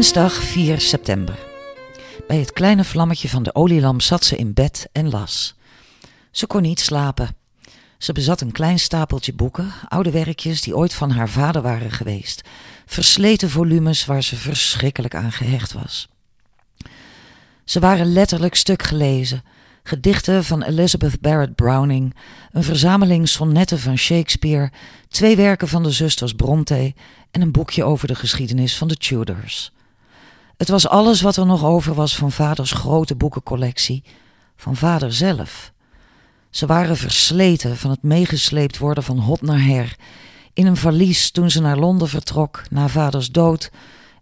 Dinsdag 4 september. Bij het kleine vlammetje van de olielamp zat ze in bed en las. Ze kon niet slapen. Ze bezat een klein stapeltje boeken, oude werkjes die ooit van haar vader waren geweest, versleten volumes waar ze verschrikkelijk aan gehecht was. Ze waren letterlijk stuk gelezen, gedichten van Elizabeth Barrett Browning, een verzameling sonnetten van Shakespeare, twee werken van de zusters Bronte en een boekje over de geschiedenis van de Tudors. Het was alles wat er nog over was van vaders grote boekencollectie, van vader zelf. Ze waren versleten van het meegesleept worden van hot naar her, in een valies toen ze naar Londen vertrok na vaders dood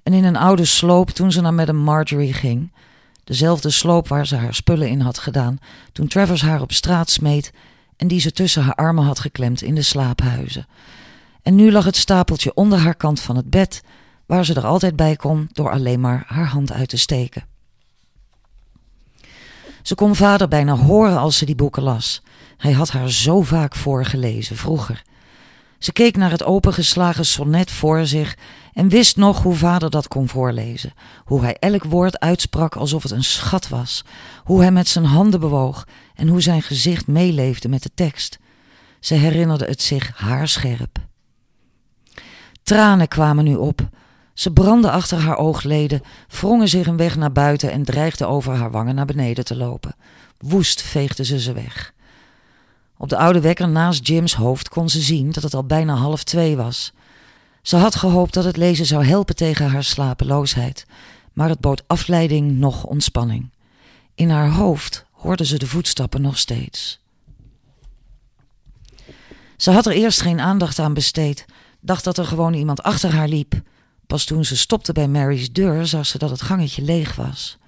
en in een oude sloop toen ze naar Madame Marjorie ging, dezelfde sloop waar ze haar spullen in had gedaan toen Travers haar op straat smeet en die ze tussen haar armen had geklemd in de slaaphuizen. En nu lag het stapeltje onder haar kant van het bed, waar ze er altijd bij kon door alleen maar haar hand uit te steken. Ze kon vader bijna horen als ze die boeken las. Hij had haar zo vaak voorgelezen vroeger. Ze keek naar het opengeslagen sonnet voor zich en wist nog hoe vader dat kon voorlezen. Hoe hij elk woord uitsprak alsof het een schat was. Hoe hij met zijn handen bewoog en hoe zijn gezicht meeleefde met de tekst. Ze herinnerde het zich haarscherp. Tranen kwamen nu op. Ze brandde achter haar oogleden, wrongen zich een weg naar buiten en dreigde over haar wangen naar beneden te lopen. Woest veegde ze ze weg. Op de oude wekker naast Jim's hoofd kon ze zien dat het al bijna half twee was. Ze had gehoopt dat het lezen zou helpen tegen haar slapeloosheid, maar het bood afleiding nog ontspanning. In haar hoofd hoorde ze de voetstappen nog steeds. Ze had er eerst geen aandacht aan besteed, dacht dat er gewoon iemand achter haar liep. Pas toen ze stopte bij Mary's deur, zag ze dat het gangetje leeg was.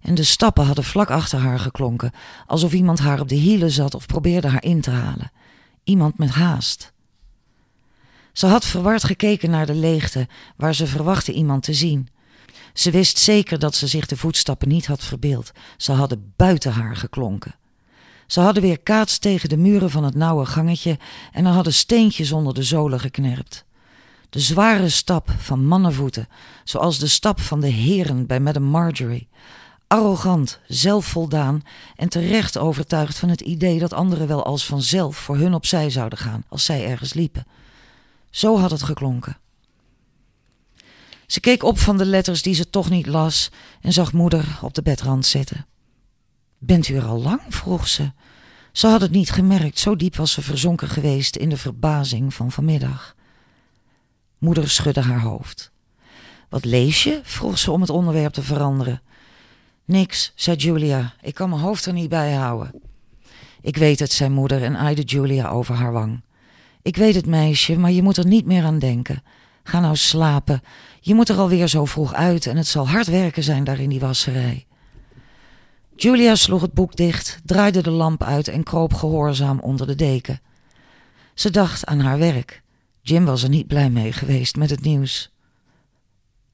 En de stappen hadden vlak achter haar geklonken, alsof iemand haar op de hielen zat of probeerde haar in te halen. Iemand met haast. Ze had verward gekeken naar de leegte, waar ze verwachtte iemand te zien. Ze wist zeker dat ze zich de voetstappen niet had verbeeld. Ze hadden buiten haar geklonken. Ze hadden weer kaats tegen de muren van het nauwe gangetje en er hadden steentjes onder de zolen geknerpt. De zware stap van mannenvoeten, zoals de stap van de heren bij Madame Marjorie. Arrogant, zelfvoldaan en terecht overtuigd van het idee dat anderen wel als vanzelf voor hun opzij zouden gaan als zij ergens liepen. Zo had het geklonken. Ze keek op van de letters die ze toch niet las en zag moeder op de bedrand zitten. Bent u er al lang? vroeg ze. Ze had het niet gemerkt, zo diep was ze verzonken geweest in de verbazing van vanmiddag. Moeder schudde haar hoofd. Wat lees je? vroeg ze om het onderwerp te veranderen. Niks, zei Julia. Ik kan mijn hoofd er niet bij houden. Ik weet het, zei moeder en aaide Julia over haar wang. Ik weet het, meisje, maar je moet er niet meer aan denken. Ga nou slapen. Je moet er alweer zo vroeg uit en het zal hard werken zijn daar in die wasserij. Julia sloeg het boek dicht, draaide de lamp uit en kroop gehoorzaam onder de deken. Ze dacht aan haar werk. Jim was er niet blij mee geweest met het nieuws.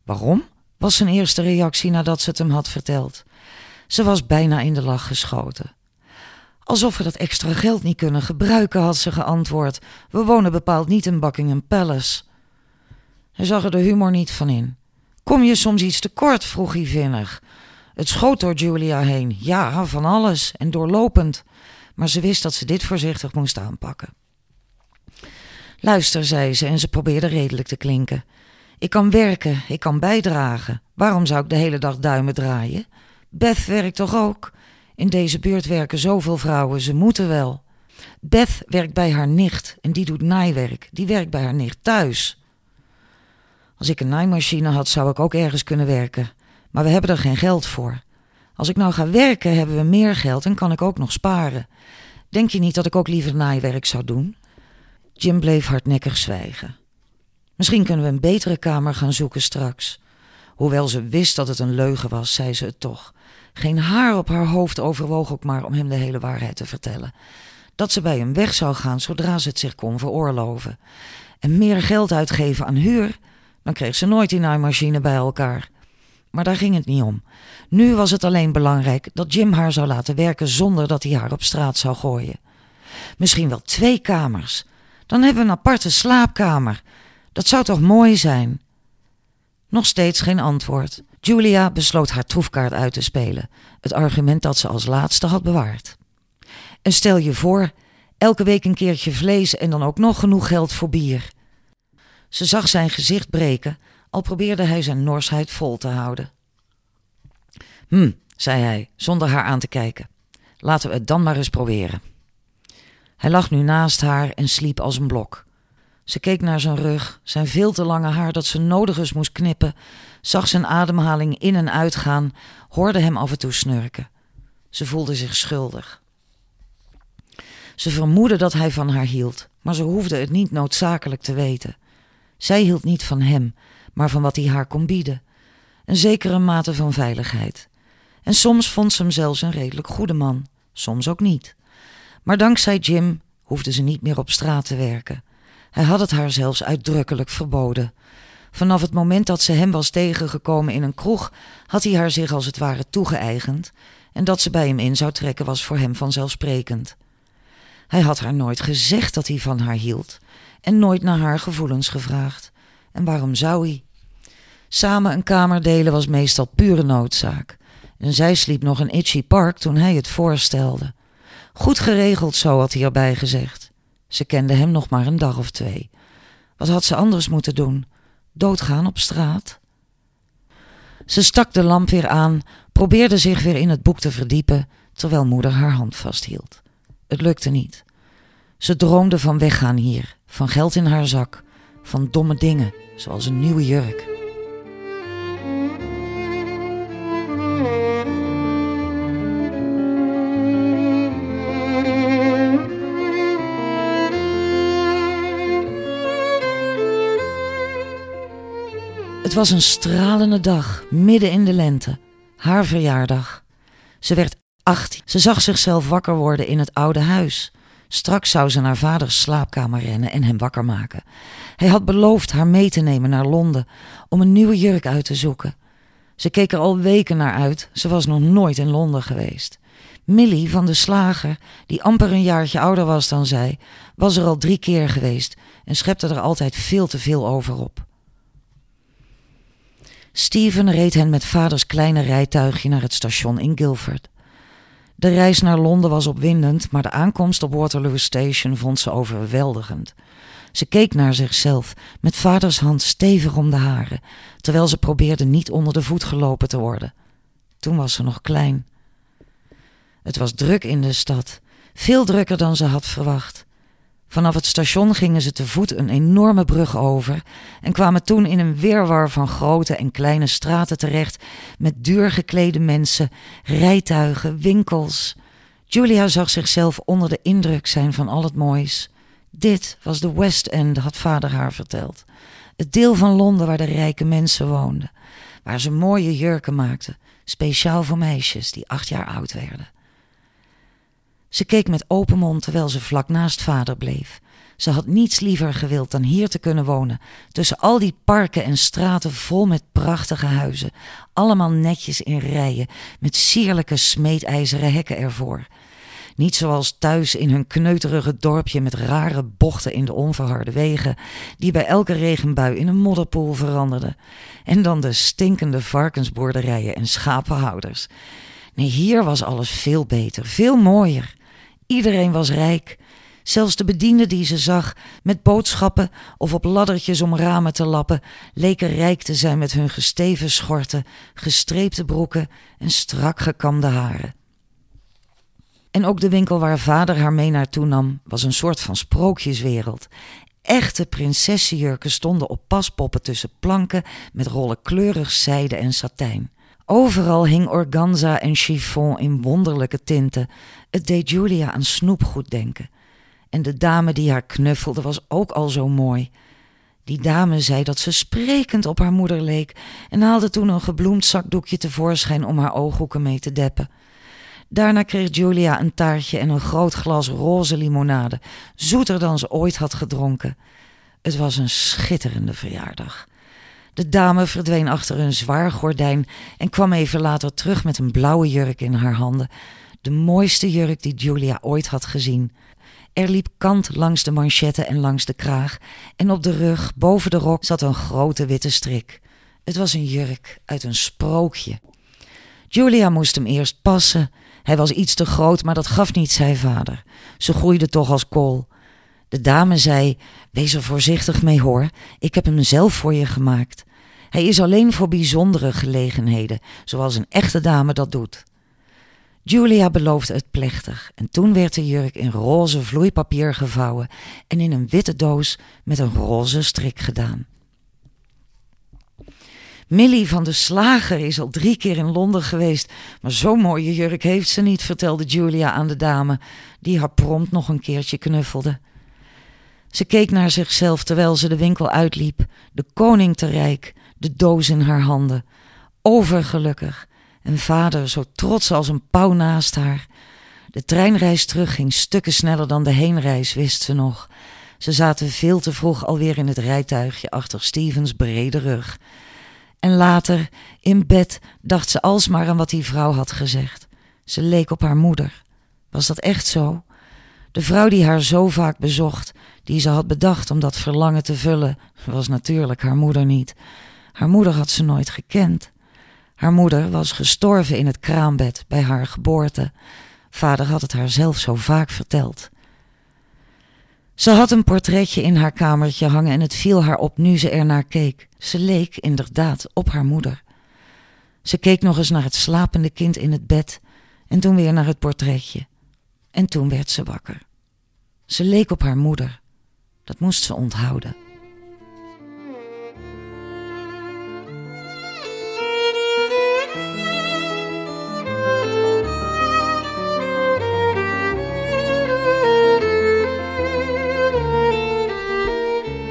Waarom? was zijn eerste reactie nadat ze het hem had verteld. Ze was bijna in de lach geschoten. Alsof we dat extra geld niet kunnen gebruiken, had ze geantwoord. We wonen bepaald niet in Buckingham Palace. Hij zag er de humor niet van in. Kom je soms iets te kort? vroeg hij vinnig. Het schoot door Julia heen. Ja, van alles en doorlopend. Maar ze wist dat ze dit voorzichtig moest aanpakken. Luister, zei ze en ze probeerde redelijk te klinken. Ik kan werken, ik kan bijdragen. Waarom zou ik de hele dag duimen draaien? Beth werkt toch ook? In deze buurt werken zoveel vrouwen, ze moeten wel. Beth werkt bij haar nicht en die doet naaiwerk. Die werkt bij haar nicht thuis. Als ik een naaimachine had, zou ik ook ergens kunnen werken. Maar we hebben er geen geld voor. Als ik nou ga werken, hebben we meer geld en kan ik ook nog sparen. Denk je niet dat ik ook liever naaiwerk zou doen? Jim bleef hardnekkig zwijgen. Misschien kunnen we een betere kamer gaan zoeken straks. Hoewel ze wist dat het een leugen was, zei ze het toch. Geen haar op haar hoofd overwoog ook maar om hem de hele waarheid te vertellen. Dat ze bij hem weg zou gaan zodra ze het zich kon veroorloven. En meer geld uitgeven aan huur, dan kreeg ze nooit die naaimachine bij elkaar. Maar daar ging het niet om. Nu was het alleen belangrijk dat Jim haar zou laten werken zonder dat hij haar op straat zou gooien. Misschien wel twee kamers. Dan hebben we een aparte slaapkamer. Dat zou toch mooi zijn? Nog steeds geen antwoord. Julia besloot haar troefkaart uit te spelen, het argument dat ze als laatste had bewaard. En stel je voor, elke week een keertje vlees en dan ook nog genoeg geld voor bier. Ze zag zijn gezicht breken, al probeerde hij zijn norsheid vol te houden. Hm, zei hij, zonder haar aan te kijken. Laten we het dan maar eens proberen. Hij lag nu naast haar en sliep als een blok. Ze keek naar zijn rug, zijn veel te lange haar dat ze nodig moest knippen, zag zijn ademhaling in en uitgaan, hoorde hem af en toe snurken. Ze voelde zich schuldig. Ze vermoedde dat hij van haar hield, maar ze hoefde het niet noodzakelijk te weten. Zij hield niet van hem, maar van wat hij haar kon bieden. Een zekere mate van veiligheid. En soms vond ze hem zelfs een redelijk goede man, soms ook niet. Maar dankzij Jim hoefde ze niet meer op straat te werken. Hij had het haar zelfs uitdrukkelijk verboden. Vanaf het moment dat ze hem was tegengekomen in een kroeg, had hij haar zich als het ware toegeëigend, en dat ze bij hem in zou trekken was voor hem vanzelfsprekend. Hij had haar nooit gezegd dat hij van haar hield, en nooit naar haar gevoelens gevraagd. En waarom zou hij? Samen een kamer delen was meestal pure noodzaak. En zij sliep nog in Itchy Park toen hij het voorstelde. Goed geregeld, zo had hij erbij gezegd. Ze kende hem nog maar een dag of twee. Wat had ze anders moeten doen? Doodgaan op straat? Ze stak de lamp weer aan, probeerde zich weer in het boek te verdiepen, terwijl moeder haar hand vasthield. Het lukte niet. Ze droomde van weggaan hier, van geld in haar zak, van domme dingen, zoals een nieuwe jurk. Was een stralende dag, midden in de lente, haar verjaardag. Ze werd 18. Ze zag zichzelf wakker worden in het oude huis. Straks zou ze naar vaders slaapkamer rennen en hem wakker maken. Hij had beloofd haar mee te nemen naar Londen om een nieuwe jurk uit te zoeken. Ze keek er al weken naar uit, ze was nog nooit in Londen geweest. Millie van de slager, die amper een jaartje ouder was dan zij, was er al drie keer geweest en schepte er altijd veel te veel over op. Steven reed hen met vaders kleine rijtuigje naar het station in Guildford. De reis naar Londen was opwindend, maar de aankomst op Waterloo Station vond ze overweldigend. Ze keek naar zichzelf, met vaders hand stevig om de haren, terwijl ze probeerde niet onder de voet gelopen te worden. Toen was ze nog klein. Het was druk in de stad, veel drukker dan ze had verwacht. Vanaf het station gingen ze te voet een enorme brug over en kwamen toen in een weerwar van grote en kleine straten terecht met duur geklede mensen, rijtuigen, winkels. Julia zag zichzelf onder de indruk zijn van al het moois. Dit was de West End, had vader haar verteld. Het deel van Londen waar de rijke mensen woonden, waar ze mooie jurken maakten, speciaal voor meisjes die acht jaar oud werden. Ze keek met open mond terwijl ze vlak naast vader bleef. Ze had niets liever gewild dan hier te kunnen wonen, tussen al die parken en straten vol met prachtige huizen, allemaal netjes in rijen, met sierlijke smeedijzeren hekken ervoor. Niet zoals thuis in hun kneuterige dorpje met rare bochten in de onverharde wegen, die bij elke regenbui in een modderpoel veranderden. En dan de stinkende varkensboerderijen en schapenhouders. Nee, hier was alles veel beter, veel mooier. Iedereen was rijk. Zelfs de bedienden die ze zag, met boodschappen of op laddertjes om ramen te lappen, leken rijk te zijn met hun gesteven schorten, gestreepte broeken en strak gekamde haren. En ook de winkel waar vader haar mee naartoe nam, was een soort van sprookjeswereld. Echte prinsessenjurken stonden op paspoppen tussen planken met rollen kleurig zijde en satijn. Overal hing organza en chiffon in wonderlijke tinten. Het deed Julia aan snoepgoed denken. En de dame die haar knuffelde was ook al zo mooi. Die dame zei dat ze sprekend op haar moeder leek en haalde toen een gebloemd zakdoekje tevoorschijn om haar ooghoeken mee te deppen. Daarna kreeg Julia een taartje en een groot glas roze limonade, zoeter dan ze ooit had gedronken. Het was een schitterende verjaardag. De dame verdween achter een zwaar gordijn en kwam even later terug met een blauwe jurk in haar handen. De mooiste jurk die Julia ooit had gezien. Er liep kant langs de manchetten en langs de kraag, en op de rug, boven de rok, zat een grote witte strik. Het was een jurk uit een sprookje. Julia moest hem eerst passen. Hij was iets te groot, maar dat gaf niet, zei vader. Ze groeide toch als kool. De dame zei: Wees er voorzichtig mee hoor, ik heb hem zelf voor je gemaakt. Hij is alleen voor bijzondere gelegenheden, zoals een echte dame dat doet. Julia beloofde het plechtig en toen werd de jurk in roze vloeipapier gevouwen en in een witte doos met een roze strik gedaan. Millie van de Slager is al drie keer in Londen geweest, maar zo'n mooie jurk heeft ze niet, vertelde Julia aan de dame, die haar prompt nog een keertje knuffelde. Ze keek naar zichzelf terwijl ze de winkel uitliep, de koning te rijk, de doos in haar handen. Overgelukkig en vader zo trots als een pauw naast haar. De treinreis terug ging stukken sneller dan de heenreis, wist ze nog. Ze zaten veel te vroeg alweer in het rijtuigje achter Stevens brede rug. En later, in bed, dacht ze alsmaar aan wat die vrouw had gezegd. Ze leek op haar moeder. Was dat echt zo? De vrouw die haar zo vaak bezocht, die ze had bedacht om dat verlangen te vullen, was natuurlijk haar moeder niet. Haar moeder had ze nooit gekend. Haar moeder was gestorven in het kraambed bij haar geboorte. Vader had het haar zelf zo vaak verteld. Ze had een portretje in haar kamertje hangen en het viel haar op nu ze ernaar keek. Ze leek inderdaad op haar moeder. Ze keek nog eens naar het slapende kind in het bed en toen weer naar het portretje. En toen werd ze wakker. Ze leek op haar moeder. Dat moest ze onthouden.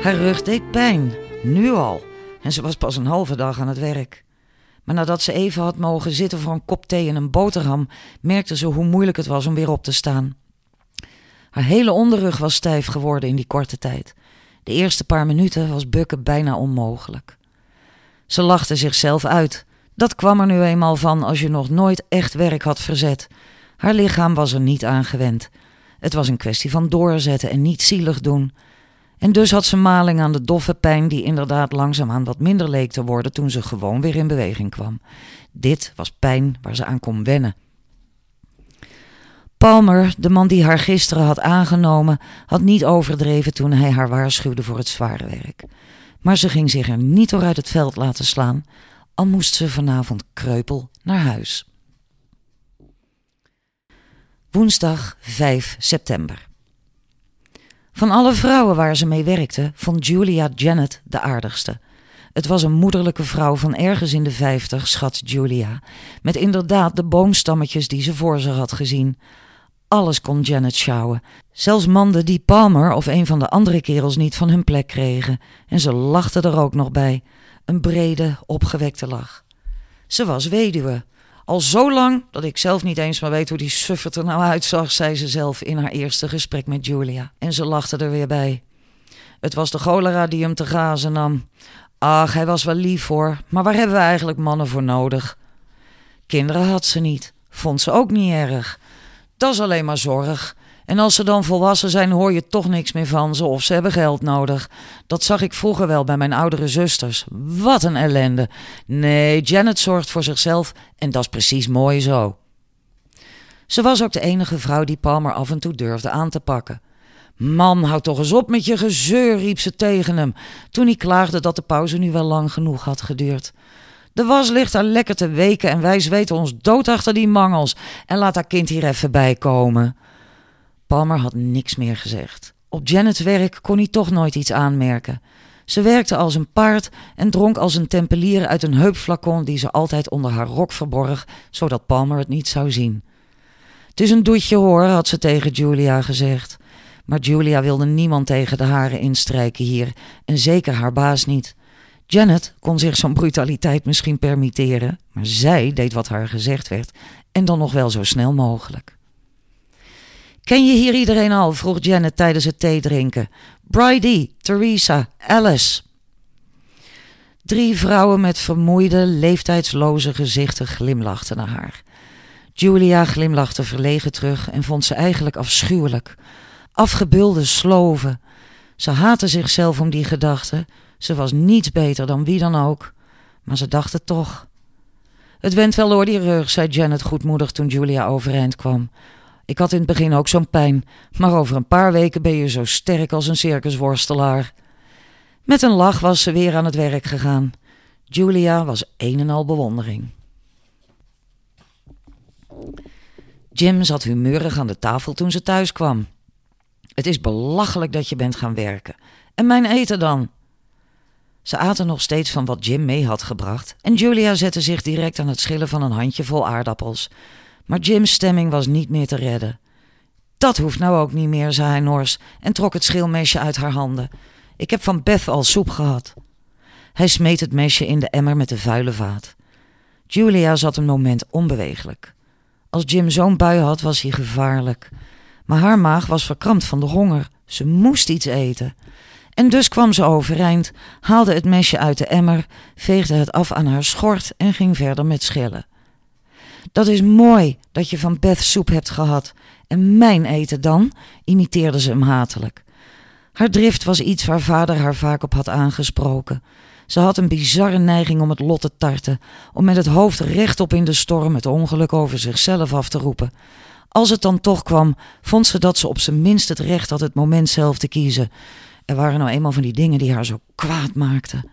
Haar rug deed pijn, nu al, en ze was pas een halve dag aan het werk. Maar nadat ze even had mogen zitten voor een kop thee en een boterham, merkte ze hoe moeilijk het was om weer op te staan. Haar hele onderrug was stijf geworden in die korte tijd. De eerste paar minuten was bukken bijna onmogelijk. Ze lachte zichzelf uit. Dat kwam er nu eenmaal van als je nog nooit echt werk had verzet. Haar lichaam was er niet aan gewend. Het was een kwestie van doorzetten en niet zielig doen. En dus had ze maling aan de doffe pijn die inderdaad langzaamaan wat minder leek te worden toen ze gewoon weer in beweging kwam. Dit was pijn waar ze aan kon wennen. Palmer, de man die haar gisteren had aangenomen, had niet overdreven toen hij haar waarschuwde voor het zware werk. Maar ze ging zich er niet door uit het veld laten slaan, al moest ze vanavond kreupel naar huis. Woensdag 5 september. Van alle vrouwen waar ze mee werkte, vond Julia Janet de aardigste. Het was een moederlijke vrouw van ergens in de vijftig, schat Julia, met inderdaad de boomstammetjes die ze voor zich had gezien. Alles kon Janet sjouwen, zelfs manden die Palmer of een van de andere kerels niet van hun plek kregen, en ze lachte er ook nog bij, een brede, opgewekte lach. Ze was weduwe, al zo lang dat ik zelf niet eens maar weet hoe die suffert er nou uitzag, zei ze zelf in haar eerste gesprek met Julia. En ze lachte er weer bij. Het was de cholera die hem te gazen nam. Ach, hij was wel lief hoor, maar waar hebben we eigenlijk mannen voor nodig? Kinderen had ze niet, vond ze ook niet erg. Dat is alleen maar zorg. En als ze dan volwassen zijn, hoor je toch niks meer van ze of ze hebben geld nodig. Dat zag ik vroeger wel bij mijn oudere zusters. Wat een ellende. Nee, Janet zorgt voor zichzelf en dat is precies mooi zo. Ze was ook de enige vrouw die Palmer af en toe durfde aan te pakken. Man, houd toch eens op met je gezeur, riep ze tegen hem, toen hij klaagde dat de pauze nu wel lang genoeg had geduurd. De was ligt daar lekker te weken en wij zweten ons dood achter die mangels. En laat haar kind hier even bij komen. Palmer had niks meer gezegd. Op Janet's werk kon hij toch nooit iets aanmerken. Ze werkte als een paard en dronk als een tempelier uit een heupflacon die ze altijd onder haar rok verborg, zodat Palmer het niet zou zien. Het is een doetje hoor, had ze tegen Julia gezegd. Maar Julia wilde niemand tegen de haren instrijken hier, en zeker haar baas niet. Janet kon zich zo'n brutaliteit misschien permitteren, maar zij deed wat haar gezegd werd, en dan nog wel zo snel mogelijk. Ken je hier iedereen al? vroeg Janet tijdens het theedrinken. Bridie, Theresa, Alice. Drie vrouwen met vermoeide, leeftijdsloze gezichten glimlachten naar haar. Julia glimlachte verlegen terug en vond ze eigenlijk afschuwelijk. Afgebulde sloven. Ze haatte zichzelf om die gedachte. Ze was niets beter dan wie dan ook. maar ze dacht het toch. Het went wel door die rug, zei Janet goedmoedig toen Julia overeind kwam. Ik had in het begin ook zo'n pijn, maar over een paar weken ben je zo sterk als een circusworstelaar. Met een lach was ze weer aan het werk gegaan. Julia was een en al bewondering. Jim zat humeurig aan de tafel toen ze thuis kwam. Het is belachelijk dat je bent gaan werken. En mijn eten dan? Ze aten nog steeds van wat Jim mee had gebracht en Julia zette zich direct aan het schillen van een handjevol aardappels. Maar Jim's stemming was niet meer te redden. Dat hoeft nou ook niet meer, zei hij nors en trok het schilmesje uit haar handen. Ik heb van Beth al soep gehad. Hij smeet het mesje in de emmer met de vuile vaat. Julia zat een moment onbeweeglijk. Als Jim zo'n bui had, was hij gevaarlijk. Maar haar maag was verkrampt van de honger. Ze moest iets eten. En dus kwam ze overeind, haalde het mesje uit de emmer, veegde het af aan haar schort en ging verder met schillen. Dat is mooi dat je van Beth soep hebt gehad. En mijn eten dan? imiteerde ze hem hatelijk. Haar drift was iets waar vader haar vaak op had aangesproken. Ze had een bizarre neiging om het lot te tarten, om met het hoofd rechtop in de storm het ongeluk over zichzelf af te roepen. Als het dan toch kwam, vond ze dat ze op zijn minst het recht had het moment zelf te kiezen. Er waren nou eenmaal van die dingen die haar zo kwaad maakten.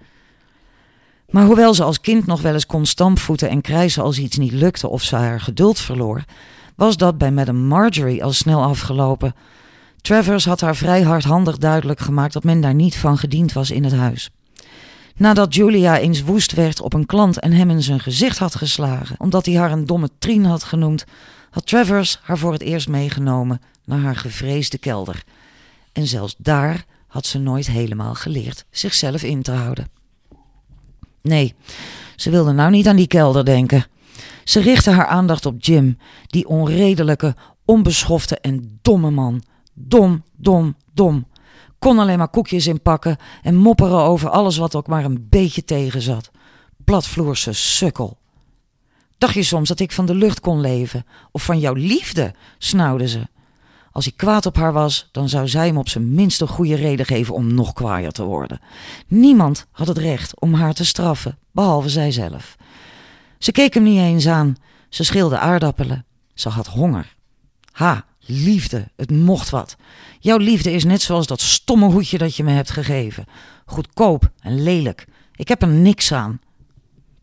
Maar hoewel ze als kind nog wel eens kon stampvoeten en krijsen als iets niet lukte of ze haar geduld verloor, was dat bij Madame Marjorie al snel afgelopen. Travers had haar vrij hardhandig duidelijk gemaakt dat men daar niet van gediend was in het huis. Nadat Julia eens woest werd op een klant en hem in zijn gezicht had geslagen, omdat hij haar een domme trien had genoemd, had Travers haar voor het eerst meegenomen naar haar gevreesde kelder. En zelfs daar had ze nooit helemaal geleerd zichzelf in te houden. Nee, ze wilde nou niet aan die kelder denken. Ze richtte haar aandacht op Jim, die onredelijke, onbeschofte en domme man. Dom, dom, dom. Kon alleen maar koekjes inpakken en mopperen over alles wat ook maar een beetje tegen zat. Platvloerse sukkel. Dacht je soms dat ik van de lucht kon leven? Of van jouw liefde? snauwde ze. Als hij kwaad op haar was, dan zou zij hem op zijn minst een goede reden geven om nog kwaaier te worden. Niemand had het recht om haar te straffen, behalve zijzelf. Ze keek hem niet eens aan. Ze schilde aardappelen. Ze had honger. Ha, liefde, het mocht wat. Jouw liefde is net zoals dat stomme hoedje dat je me hebt gegeven. Goedkoop en lelijk. Ik heb er niks aan.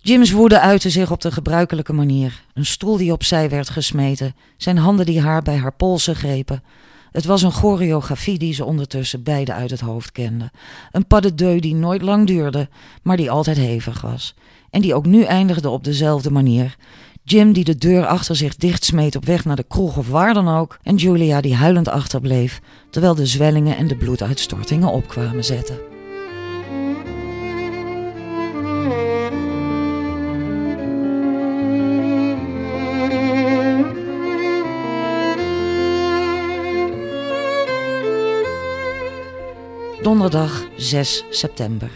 Jim's woede uitte zich op de gebruikelijke manier. Een stoel die opzij werd gesmeten, zijn handen die haar bij haar polsen grepen. Het was een choreografie die ze ondertussen beide uit het hoofd kende. Een pas de deux die nooit lang duurde, maar die altijd hevig was. En die ook nu eindigde op dezelfde manier. Jim die de deur achter zich dichtsmeet op weg naar de kroeg of waar dan ook. En Julia die huilend achterbleef, terwijl de zwellingen en de bloeduitstortingen opkwamen zetten. Donderdag 6 september.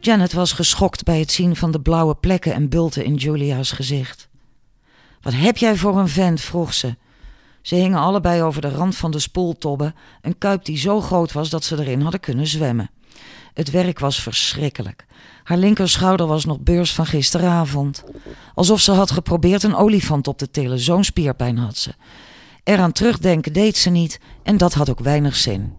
Janet was geschokt bij het zien van de blauwe plekken en bulten in Julia's gezicht. Wat heb jij voor een vent? vroeg ze. Ze hingen allebei over de rand van de spoeltobbe, een kuip die zo groot was dat ze erin hadden kunnen zwemmen. Het werk was verschrikkelijk. Haar linkerschouder was nog beurs van gisteravond. Alsof ze had geprobeerd een olifant op te tillen, zo'n spierpijn had ze. Eraan terugdenken deed ze niet en dat had ook weinig zin.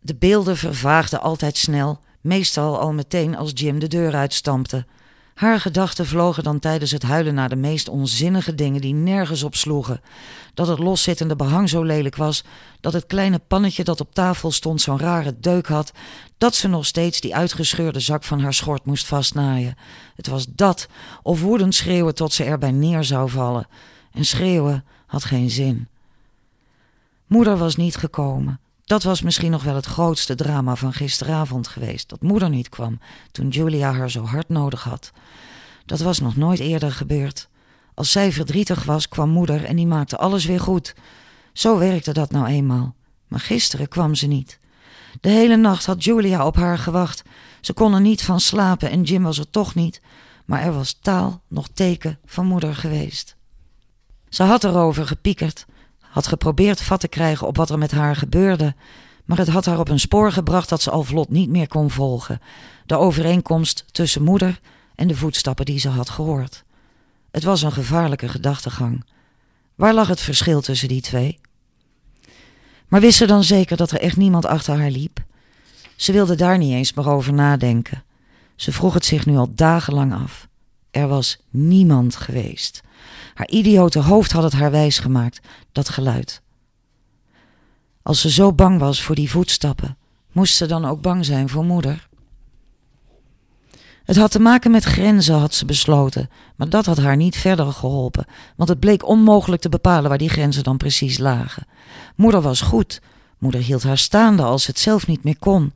De beelden vervaagden altijd snel, meestal al meteen als Jim de deur uitstampte. Haar gedachten vlogen dan tijdens het huilen naar de meest onzinnige dingen die nergens op sloegen. Dat het loszittende behang zo lelijk was, dat het kleine pannetje dat op tafel stond zo'n rare deuk had, dat ze nog steeds die uitgescheurde zak van haar schort moest vastnaaien. Het was dat, of woedend schreeuwen tot ze erbij neer zou vallen. En schreeuwen had geen zin. Moeder was niet gekomen. Dat was misschien nog wel het grootste drama van gisteravond geweest, dat moeder niet kwam toen Julia haar zo hard nodig had. Dat was nog nooit eerder gebeurd. Als zij verdrietig was, kwam moeder en die maakte alles weer goed. Zo werkte dat nou eenmaal. Maar gisteren kwam ze niet. De hele nacht had Julia op haar gewacht. Ze kon er niet van slapen en Jim was er toch niet. Maar er was taal, nog teken van moeder geweest. Ze had erover gepiekerd had geprobeerd vat te krijgen op wat er met haar gebeurde, maar het had haar op een spoor gebracht dat ze al vlot niet meer kon volgen. de overeenkomst tussen moeder en de voetstappen die ze had gehoord. Het was een gevaarlijke gedachtegang. Waar lag het verschil tussen die twee? Maar wist ze dan zeker dat er echt niemand achter haar liep? Ze wilde daar niet eens meer over nadenken. Ze vroeg het zich nu al dagenlang af. Er was niemand geweest. Haar idiote hoofd had het haar wijsgemaakt, dat geluid. Als ze zo bang was voor die voetstappen, moest ze dan ook bang zijn voor moeder? Het had te maken met grenzen, had ze besloten, maar dat had haar niet verder geholpen, want het bleek onmogelijk te bepalen waar die grenzen dan precies lagen. Moeder was goed, moeder hield haar staande als ze het zelf niet meer kon.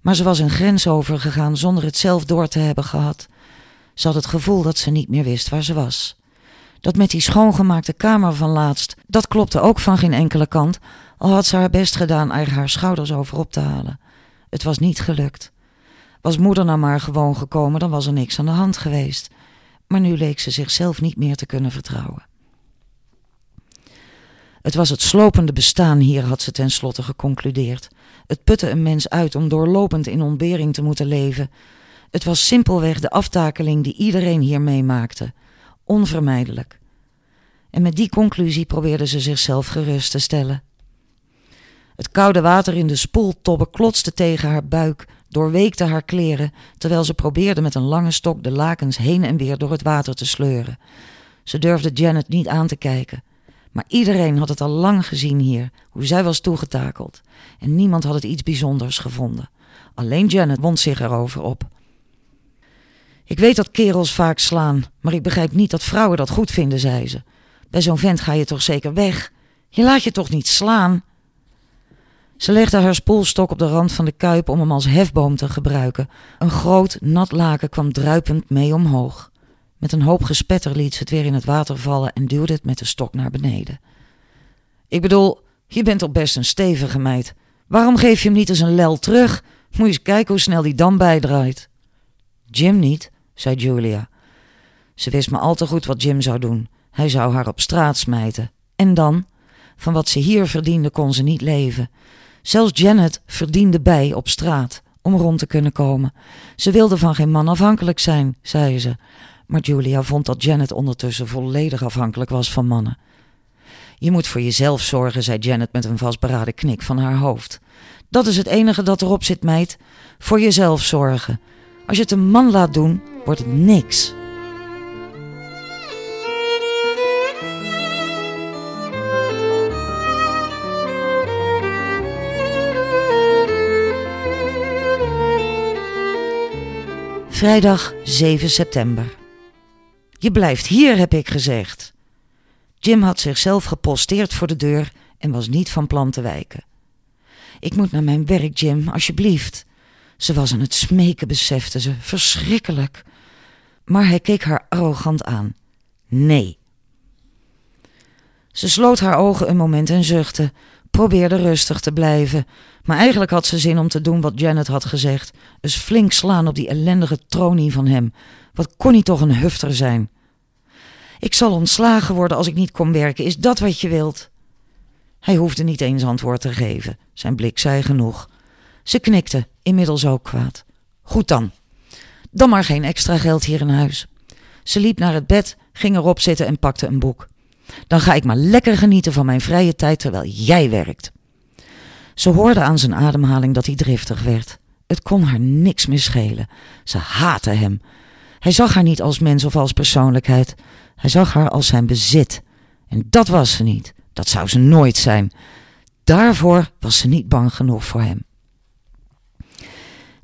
Maar ze was een grens overgegaan zonder het zelf door te hebben gehad. Ze had het gevoel dat ze niet meer wist waar ze was. Dat met die schoongemaakte kamer van laatst, dat klopte ook van geen enkele kant, al had ze haar best gedaan er haar schouders over op te halen. Het was niet gelukt. Was moeder nou maar gewoon gekomen, dan was er niks aan de hand geweest. Maar nu leek ze zichzelf niet meer te kunnen vertrouwen. Het was het slopende bestaan hier, had ze tenslotte geconcludeerd. Het putte een mens uit om doorlopend in ontbering te moeten leven. Het was simpelweg de aftakeling die iedereen hier meemaakte. Onvermijdelijk. En met die conclusie probeerde ze zichzelf gerust te stellen. Het koude water in de spoeltobbe klotste tegen haar buik, doorweekte haar kleren, terwijl ze probeerde met een lange stok de lakens heen en weer door het water te sleuren. Ze durfde Janet niet aan te kijken. Maar iedereen had het al lang gezien hier, hoe zij was toegetakeld. En niemand had het iets bijzonders gevonden. Alleen Janet wond zich erover op. Ik weet dat kerels vaak slaan, maar ik begrijp niet dat vrouwen dat goed vinden, zei ze. Bij zo'n vent ga je toch zeker weg? Je laat je toch niet slaan? Ze legde haar spoelstok op de rand van de kuip om hem als hefboom te gebruiken. Een groot, nat laken kwam druipend mee omhoog. Met een hoop gespetter liet ze het weer in het water vallen en duwde het met de stok naar beneden. Ik bedoel, je bent toch best een stevige meid. Waarom geef je hem niet eens een lel terug? Moet je eens kijken hoe snel die dan bijdraait. Jim niet, zei Julia. Ze wist maar al te goed wat Jim zou doen. Hij zou haar op straat smijten. En dan? Van wat ze hier verdiende kon ze niet leven. Zelfs Janet verdiende bij op straat om rond te kunnen komen. Ze wilde van geen man afhankelijk zijn, zei ze. Maar Julia vond dat Janet ondertussen volledig afhankelijk was van mannen. Je moet voor jezelf zorgen, zei Janet met een vastberaden knik van haar hoofd. Dat is het enige dat erop zit, meid. Voor jezelf zorgen. Als je het een man laat doen, wordt het niks. Vrijdag 7 september. Je blijft hier, heb ik gezegd. Jim had zichzelf geposteerd voor de deur en was niet van plan te wijken. Ik moet naar mijn werk, Jim, alsjeblieft. Ze was aan het smeken, besefte ze. Verschrikkelijk. Maar hij keek haar arrogant aan. Nee. Ze sloot haar ogen een moment en zuchtte, probeerde rustig te blijven. Maar eigenlijk had ze zin om te doen wat Janet had gezegd. Dus flink slaan op die ellendige tronie van hem. Wat kon hij toch een hufter zijn? Ik zal ontslagen worden als ik niet kom werken. Is dat wat je wilt? Hij hoefde niet eens antwoord te geven. Zijn blik zei genoeg. Ze knikte, inmiddels ook kwaad. Goed dan. Dan maar geen extra geld hier in huis. Ze liep naar het bed, ging erop zitten en pakte een boek. Dan ga ik maar lekker genieten van mijn vrije tijd terwijl jij werkt. Ze hoorde aan zijn ademhaling dat hij driftig werd. Het kon haar niks meer schelen. Ze haatte hem. Hij zag haar niet als mens of als persoonlijkheid. Hij zag haar als zijn bezit. En dat was ze niet. Dat zou ze nooit zijn. Daarvoor was ze niet bang genoeg voor hem.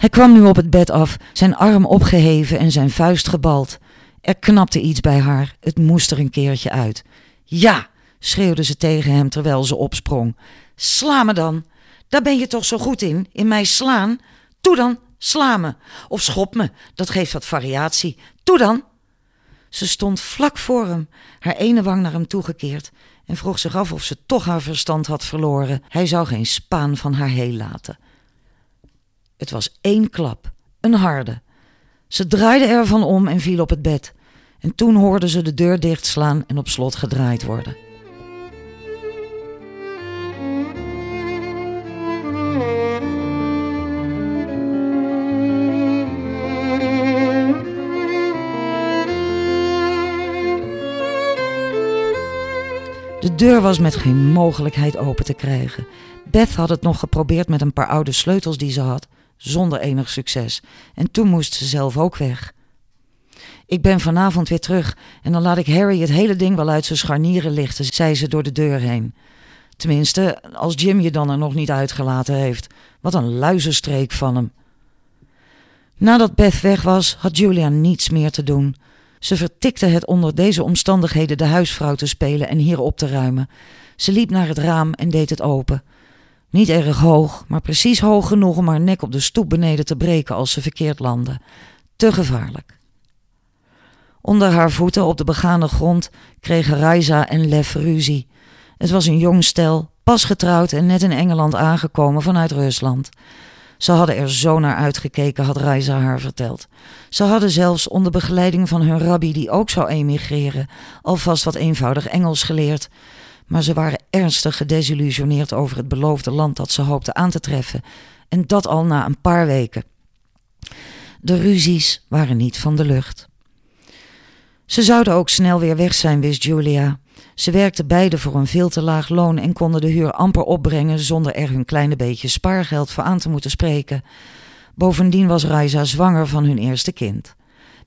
Hij kwam nu op het bed af, zijn arm opgeheven en zijn vuist gebald. Er knapte iets bij haar. Het moest er een keertje uit. Ja, schreeuwde ze tegen hem terwijl ze opsprong. Sla me dan. Daar ben je toch zo goed in, in mij slaan? Toe dan, sla me. Of schop me, dat geeft wat variatie. Toe dan. Ze stond vlak voor hem, haar ene wang naar hem toegekeerd, en vroeg zich af of ze toch haar verstand had verloren. Hij zou geen spaan van haar heel laten. Het was één klap, een harde. Ze draaide ervan om en viel op het bed. En toen hoorde ze de deur dichtslaan en op slot gedraaid worden. De deur was met geen mogelijkheid open te krijgen. Beth had het nog geprobeerd met een paar oude sleutels die ze had, zonder enig succes. En toen moest ze zelf ook weg. Ik ben vanavond weer terug en dan laat ik Harry het hele ding wel uit zijn scharnieren lichten, zei ze door de deur heen. Tenminste, als Jim je dan er nog niet uitgelaten heeft. Wat een luizenstreek van hem. Nadat Beth weg was, had Julia niets meer te doen. Ze vertikte het onder deze omstandigheden de huisvrouw te spelen en hier op te ruimen. Ze liep naar het raam en deed het open. Niet erg hoog, maar precies hoog genoeg om haar nek op de stoep beneden te breken als ze verkeerd landde. Te gevaarlijk. Onder haar voeten op de begane grond kregen Raisa en Lev ruzie. Het was een jong stel, pas getrouwd en net in Engeland aangekomen vanuit Rusland. Ze hadden er zo naar uitgekeken, had Raisa haar verteld. Ze hadden zelfs onder begeleiding van hun rabbi, die ook zou emigreren, alvast wat eenvoudig Engels geleerd. Maar ze waren ernstig gedesillusioneerd over het beloofde land dat ze hoopten aan te treffen, en dat al na een paar weken. De ruzies waren niet van de lucht. Ze zouden ook snel weer weg zijn, wist Julia. Ze werkten beide voor een veel te laag loon en konden de huur amper opbrengen zonder er hun kleine beetje spaargeld voor aan te moeten spreken. Bovendien was Raisa zwanger van hun eerste kind.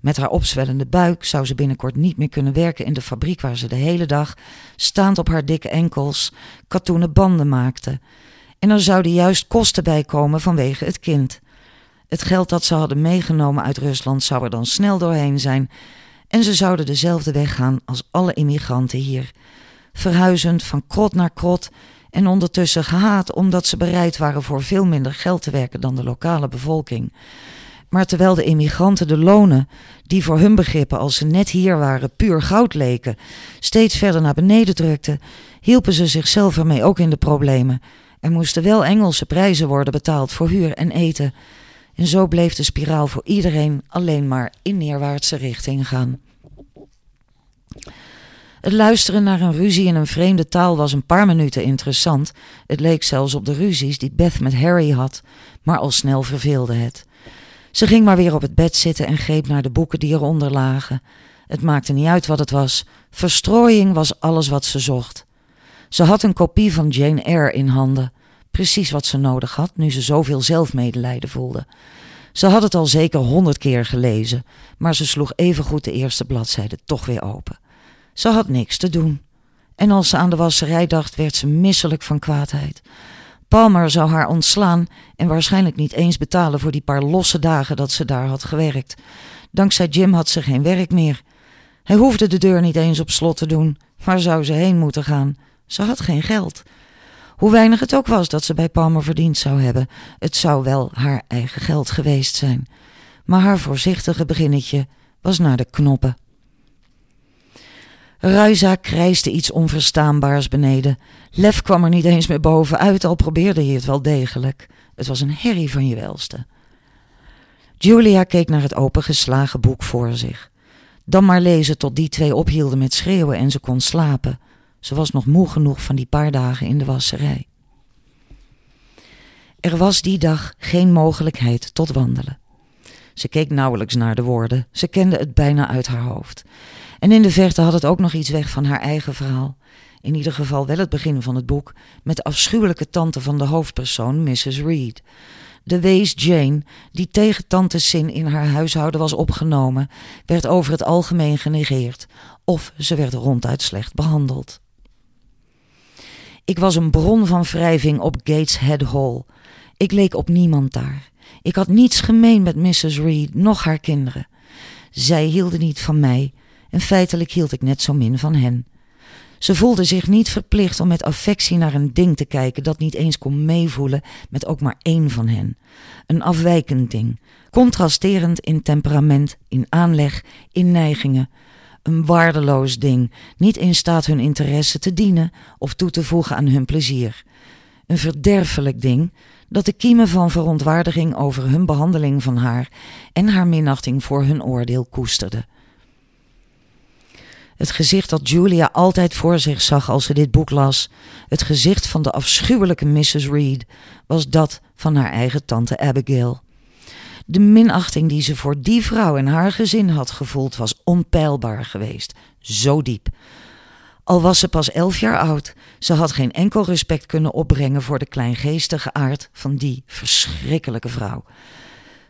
Met haar opzwellende buik zou ze binnenkort niet meer kunnen werken in de fabriek waar ze de hele dag, staand op haar dikke enkels, katoenen banden maakte. En er zouden juist kosten bij komen vanwege het kind. Het geld dat ze hadden meegenomen uit Rusland zou er dan snel doorheen zijn en ze zouden dezelfde weg gaan als alle immigranten hier, verhuizend van krot naar krot en ondertussen gehaat omdat ze bereid waren voor veel minder geld te werken dan de lokale bevolking. Maar terwijl de immigranten de lonen, die voor hun begrippen als ze net hier waren puur goud leken, steeds verder naar beneden drukten, hielpen ze zichzelf ermee ook in de problemen. Er moesten wel Engelse prijzen worden betaald voor huur en eten. En zo bleef de spiraal voor iedereen alleen maar in neerwaartse richting gaan. Het luisteren naar een ruzie in een vreemde taal was een paar minuten interessant. Het leek zelfs op de ruzies die Beth met Harry had, maar al snel verveelde het. Ze ging maar weer op het bed zitten en greep naar de boeken die eronder lagen. Het maakte niet uit wat het was. Verstrooiing was alles wat ze zocht. Ze had een kopie van Jane Eyre in handen. Precies wat ze nodig had, nu ze zoveel zelfmedelijden voelde. Ze had het al zeker honderd keer gelezen, maar ze sloeg evengoed de eerste bladzijde toch weer open. Ze had niks te doen. En als ze aan de wasserij dacht, werd ze misselijk van kwaadheid. Palmer zou haar ontslaan en waarschijnlijk niet eens betalen voor die paar losse dagen dat ze daar had gewerkt. Dankzij Jim had ze geen werk meer. Hij hoefde de deur niet eens op slot te doen. Waar zou ze heen moeten gaan? Ze had geen geld. Hoe weinig het ook was dat ze bij Palmer verdiend zou hebben, het zou wel haar eigen geld geweest zijn. Maar haar voorzichtige beginnetje was naar de knoppen. Ruiza krijste iets onverstaanbaars beneden. Lef kwam er niet eens meer bovenuit, al probeerde hij het wel degelijk. Het was een herrie van je welste. Julia keek naar het opengeslagen boek voor zich. Dan maar lezen tot die twee ophielden met schreeuwen en ze kon slapen. Ze was nog moe genoeg van die paar dagen in de wasserij. Er was die dag geen mogelijkheid tot wandelen. Ze keek nauwelijks naar de woorden, ze kende het bijna uit haar hoofd. En in de verte had het ook nog iets weg van haar eigen verhaal. In ieder geval wel het begin van het boek, met de afschuwelijke tante van de hoofdpersoon, Mrs. Reed. De wees Jane, die tegen tante's zin in haar huishouden was opgenomen, werd over het algemeen genegeerd, of ze werd ronduit slecht behandeld. Ik was een bron van wrijving op Gateshead Hall. Ik leek op niemand daar. Ik had niets gemeen met Mrs. Reed, noch haar kinderen. Zij hielden niet van mij en feitelijk hield ik net zo min van hen. Ze voelde zich niet verplicht om met affectie naar een ding te kijken dat niet eens kon meevoelen met ook maar één van hen. Een afwijkend ding, contrasterend in temperament, in aanleg, in neigingen. Een waardeloos ding, niet in staat hun interesse te dienen of toe te voegen aan hun plezier. Een verderfelijk ding dat de kiemen van verontwaardiging over hun behandeling van haar en haar minachting voor hun oordeel koesterde. Het gezicht dat Julia altijd voor zich zag als ze dit boek las, het gezicht van de afschuwelijke Mrs. Reed, was dat van haar eigen tante Abigail. De minachting die ze voor die vrouw en haar gezin had gevoeld was onpeilbaar geweest, zo diep. Al was ze pas elf jaar oud, ze had geen enkel respect kunnen opbrengen voor de kleingeestige aard van die verschrikkelijke vrouw.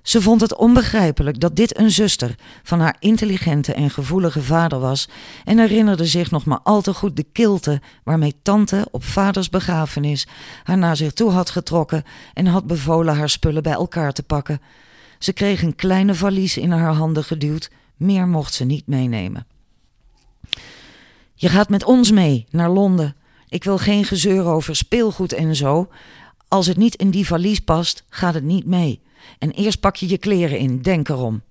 Ze vond het onbegrijpelijk dat dit een zuster van haar intelligente en gevoelige vader was en herinnerde zich nog maar al te goed de kilte waarmee tante op vaders begrafenis haar naar zich toe had getrokken en had bevolen haar spullen bij elkaar te pakken. Ze kreeg een kleine valies in haar handen geduwd, meer mocht ze niet meenemen. Je gaat met ons mee naar Londen. Ik wil geen gezeur over speelgoed en zo. Als het niet in die valies past, gaat het niet mee. En eerst pak je je kleren in, denk erom.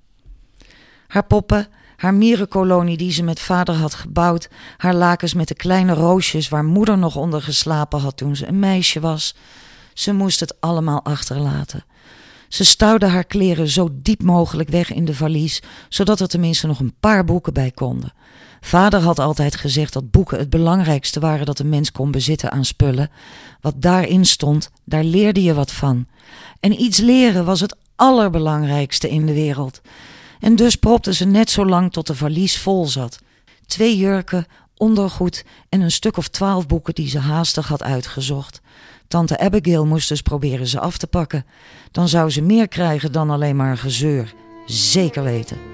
Haar poppen, haar mierenkolonie die ze met vader had gebouwd, haar lakens met de kleine roosjes waar moeder nog onder geslapen had toen ze een meisje was. Ze moest het allemaal achterlaten. Ze stouwde haar kleren zo diep mogelijk weg in de valies, zodat er tenminste nog een paar boeken bij konden. Vader had altijd gezegd dat boeken het belangrijkste waren dat een mens kon bezitten aan spullen. Wat daarin stond, daar leerde je wat van. En iets leren was het allerbelangrijkste in de wereld. En dus propte ze net zo lang tot de valies vol zat. Twee jurken, ondergoed en een stuk of twaalf boeken die ze haastig had uitgezocht. Tante Abigail moest dus proberen ze af te pakken. Dan zou ze meer krijgen dan alleen maar gezeur. Zeker weten.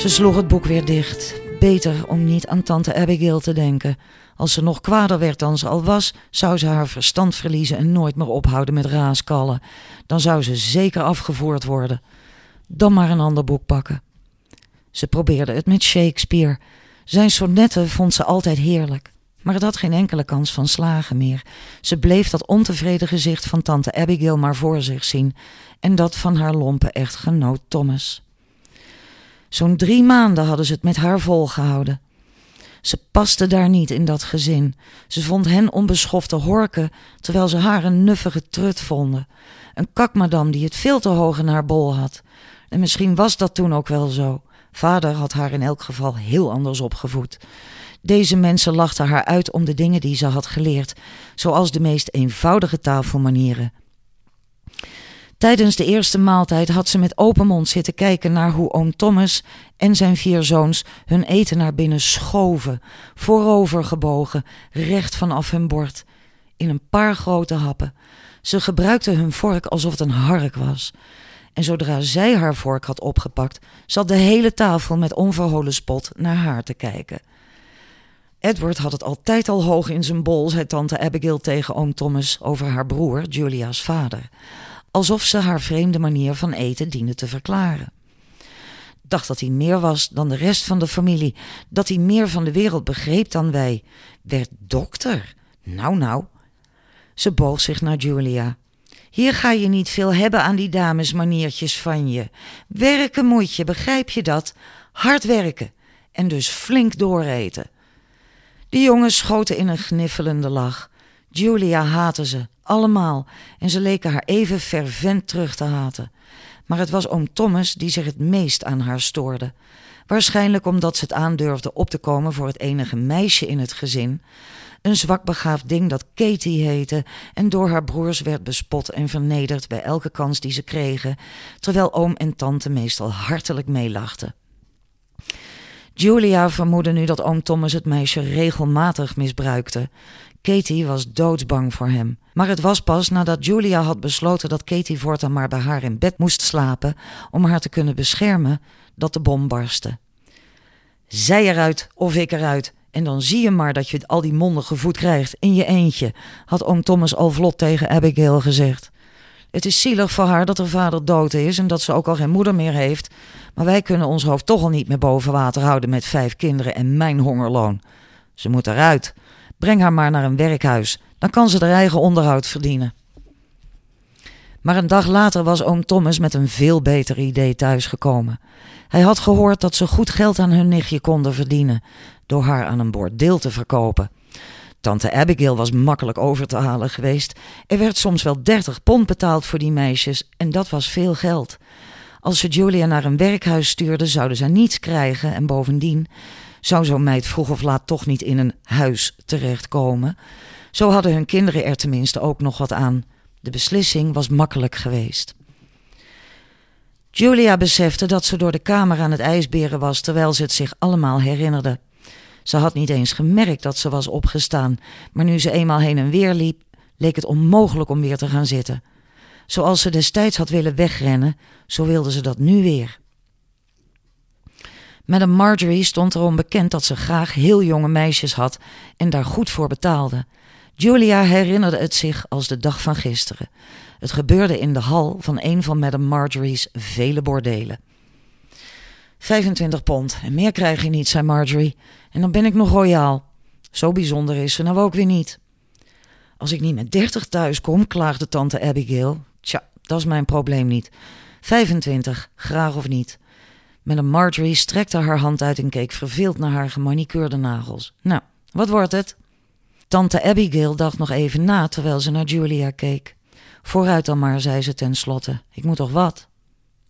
Ze sloeg het boek weer dicht. Beter om niet aan tante Abigail te denken. Als ze nog kwader werd dan ze al was, zou ze haar verstand verliezen en nooit meer ophouden met raaskallen. Dan zou ze zeker afgevoerd worden. Dan maar een ander boek pakken. Ze probeerde het met Shakespeare. Zijn sonnetten vond ze altijd heerlijk. Maar het had geen enkele kans van slagen meer. Ze bleef dat ontevreden gezicht van tante Abigail maar voor zich zien. En dat van haar lompe echtgenoot Thomas. Zo'n drie maanden hadden ze het met haar volgehouden. Ze paste daar niet in dat gezin. Ze vond hen onbeschofte horken, terwijl ze haar een nuffige trut vonden. Een kakmadam die het veel te hoog in haar bol had. En misschien was dat toen ook wel zo. Vader had haar in elk geval heel anders opgevoed. Deze mensen lachten haar uit om de dingen die ze had geleerd, zoals de meest eenvoudige tafelmanieren. Tijdens de eerste maaltijd had ze met open mond zitten kijken naar hoe oom Thomas en zijn vier zoons hun eten naar binnen schoven, voorover gebogen, recht vanaf hun bord, in een paar grote happen. Ze gebruikten hun vork alsof het een hark was. En zodra zij haar vork had opgepakt, zat de hele tafel met onverholen spot naar haar te kijken. Edward had het altijd al hoog in zijn bol, zei tante Abigail tegen oom Thomas over haar broer, Julia's vader alsof ze haar vreemde manier van eten diende te verklaren. Dacht dat hij meer was dan de rest van de familie, dat hij meer van de wereld begreep dan wij. Werd dokter. Nou, nou. Ze boog zich naar Julia. Hier ga je niet veel hebben aan die damesmaniertjes van je. Werken moet je, begrijp je dat? Hard werken en dus flink dooreten. De jongens schoten in een gniffelende lach. Julia haatte ze, allemaal, en ze leken haar even fervent terug te haten. Maar het was oom Thomas die zich het meest aan haar stoorde. Waarschijnlijk omdat ze het aandurfde op te komen voor het enige meisje in het gezin. Een zwakbegaafd ding dat Katie heette en door haar broers werd bespot en vernederd bij elke kans die ze kregen, terwijl oom en tante meestal hartelijk meelachten. Julia vermoedde nu dat oom Thomas het meisje regelmatig misbruikte. Katie was doodsbang voor hem. Maar het was pas nadat Julia had besloten dat Katie voortaan maar bij haar in bed moest slapen om haar te kunnen beschermen, dat de bom barstte. Zij eruit of ik eruit. En dan zie je maar dat je al die mondige voet krijgt in je eentje, had oom Thomas al vlot tegen Abigail gezegd. Het is zielig voor haar dat haar vader dood is en dat ze ook al geen moeder meer heeft. Maar wij kunnen ons hoofd toch al niet meer boven water houden met vijf kinderen en mijn hongerloon. Ze moet eruit. Breng haar maar naar een werkhuis. Dan kan ze haar eigen onderhoud verdienen. Maar een dag later was oom Thomas met een veel beter idee thuisgekomen. Hij had gehoord dat ze goed geld aan hun nichtje konden verdienen door haar aan een bordeel te verkopen. Tante Abigail was makkelijk over te halen geweest. Er werd soms wel dertig pond betaald voor die meisjes en dat was veel geld. Als ze Julia naar een werkhuis stuurde, zouden ze niets krijgen en bovendien, Zou zo'n meid vroeg of laat toch niet in een huis terechtkomen? Zo hadden hun kinderen er tenminste ook nog wat aan. De beslissing was makkelijk geweest. Julia besefte dat ze door de kamer aan het ijsberen was terwijl ze het zich allemaal herinnerde. Ze had niet eens gemerkt dat ze was opgestaan, maar nu ze eenmaal heen en weer liep, leek het onmogelijk om weer te gaan zitten. Zoals ze destijds had willen wegrennen, zo wilde ze dat nu weer. Madame Marjorie stond erom bekend dat ze graag heel jonge meisjes had en daar goed voor betaalde. Julia herinnerde het zich als de dag van gisteren. Het gebeurde in de hal van een van Madame Marjorie's vele bordelen. 25 pond en meer krijg je niet, zei Marjorie. En dan ben ik nog royaal. Zo bijzonder is ze nou ook weer niet. Als ik niet met 30 thuis kom, klaagde tante Abigail. Tja, dat is mijn probleem niet. 25, graag of niet. Madame Marjorie strekte haar hand uit en keek verveeld naar haar gemanicuurde nagels. Nou, wat wordt het? Tante Abigail dacht nog even na terwijl ze naar Julia keek. Vooruit dan maar, zei ze tenslotte. Ik moet toch wat?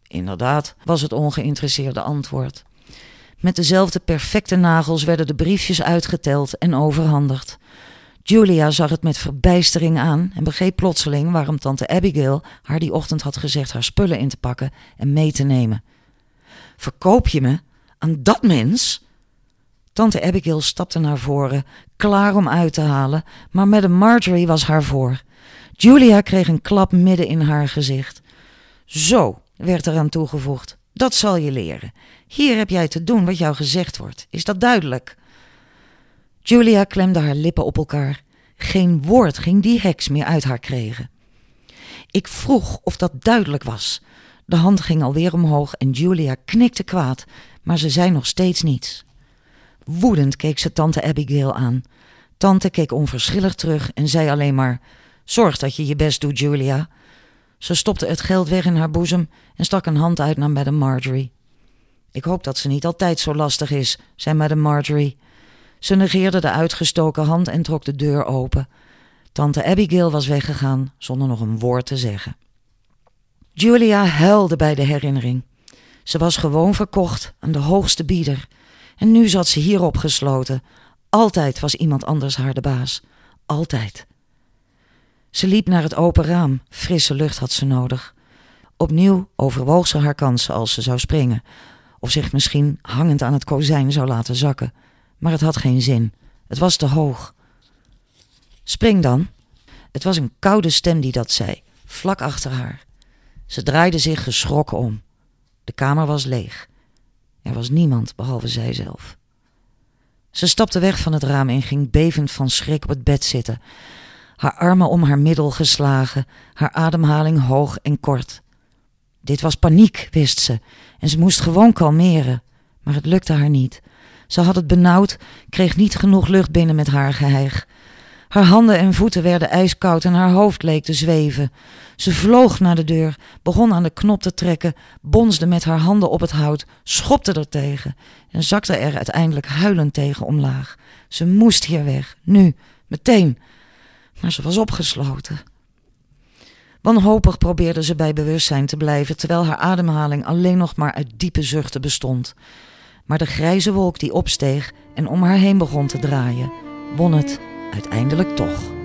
Inderdaad, was het ongeïnteresseerde antwoord. Met dezelfde perfecte nagels werden de briefjes uitgeteld en overhandigd. Julia zag het met verbijstering aan en begreep plotseling waarom tante Abigail haar die ochtend had gezegd haar spullen in te pakken en mee te nemen. Verkoop je me aan dat mens? Tante Abigail stapte naar voren, klaar om uit te halen, maar Madame Marjorie was haar voor. Julia kreeg een klap midden in haar gezicht. Zo, werd eraan toegevoegd, dat zal je leren. Hier heb jij te doen wat jou gezegd wordt. Is dat duidelijk? Julia klemde haar lippen op elkaar. Geen woord ging die heks meer uit haar kregen. Ik vroeg of dat duidelijk was. De hand ging alweer omhoog en Julia knikte kwaad, maar ze zei nog steeds niets. Woedend keek ze tante Abigail aan. Tante keek onverschillig terug en zei alleen maar: Zorg dat je je best doet, Julia. Ze stopte het geld weg in haar boezem en stak een hand uit naar Madame Marjorie. Ik hoop dat ze niet altijd zo lastig is, zei Madame Marjorie. Ze negeerde de uitgestoken hand en trok de deur open. Tante Abigail was weggegaan zonder nog een woord te zeggen. Julia huilde bij de herinnering. Ze was gewoon verkocht aan de hoogste bieder. En nu zat ze hier opgesloten. Altijd was iemand anders haar de baas. Altijd. Ze liep naar het open raam. Frisse lucht had ze nodig. Opnieuw overwoog ze haar kansen als ze zou springen. Of zich misschien hangend aan het kozijn zou laten zakken. Maar het had geen zin. Het was te hoog. Spring dan. Het was een koude stem die dat zei, vlak achter haar. Ze draaide zich geschrokken om. De kamer was leeg. Er was niemand behalve zijzelf. Ze stapte weg van het raam en ging bevend van schrik op het bed zitten, haar armen om haar middel geslagen, haar ademhaling hoog en kort. Dit was paniek, wist ze, en ze moest gewoon kalmeren, maar het lukte haar niet. Ze had het benauwd, kreeg niet genoeg lucht binnen met haar geheig. Haar handen en voeten werden ijskoud en haar hoofd leek te zweven. Ze vloog naar de deur, begon aan de knop te trekken, bonsde met haar handen op het hout, schopte er tegen en zakte er uiteindelijk huilend tegen omlaag. Ze moest hier weg, nu, meteen. Maar ze was opgesloten. Wanhopig probeerde ze bij bewustzijn te blijven, terwijl haar ademhaling alleen nog maar uit diepe zuchten bestond. Maar de grijze wolk die opsteeg en om haar heen begon te draaien, won het uiteindelijk toch.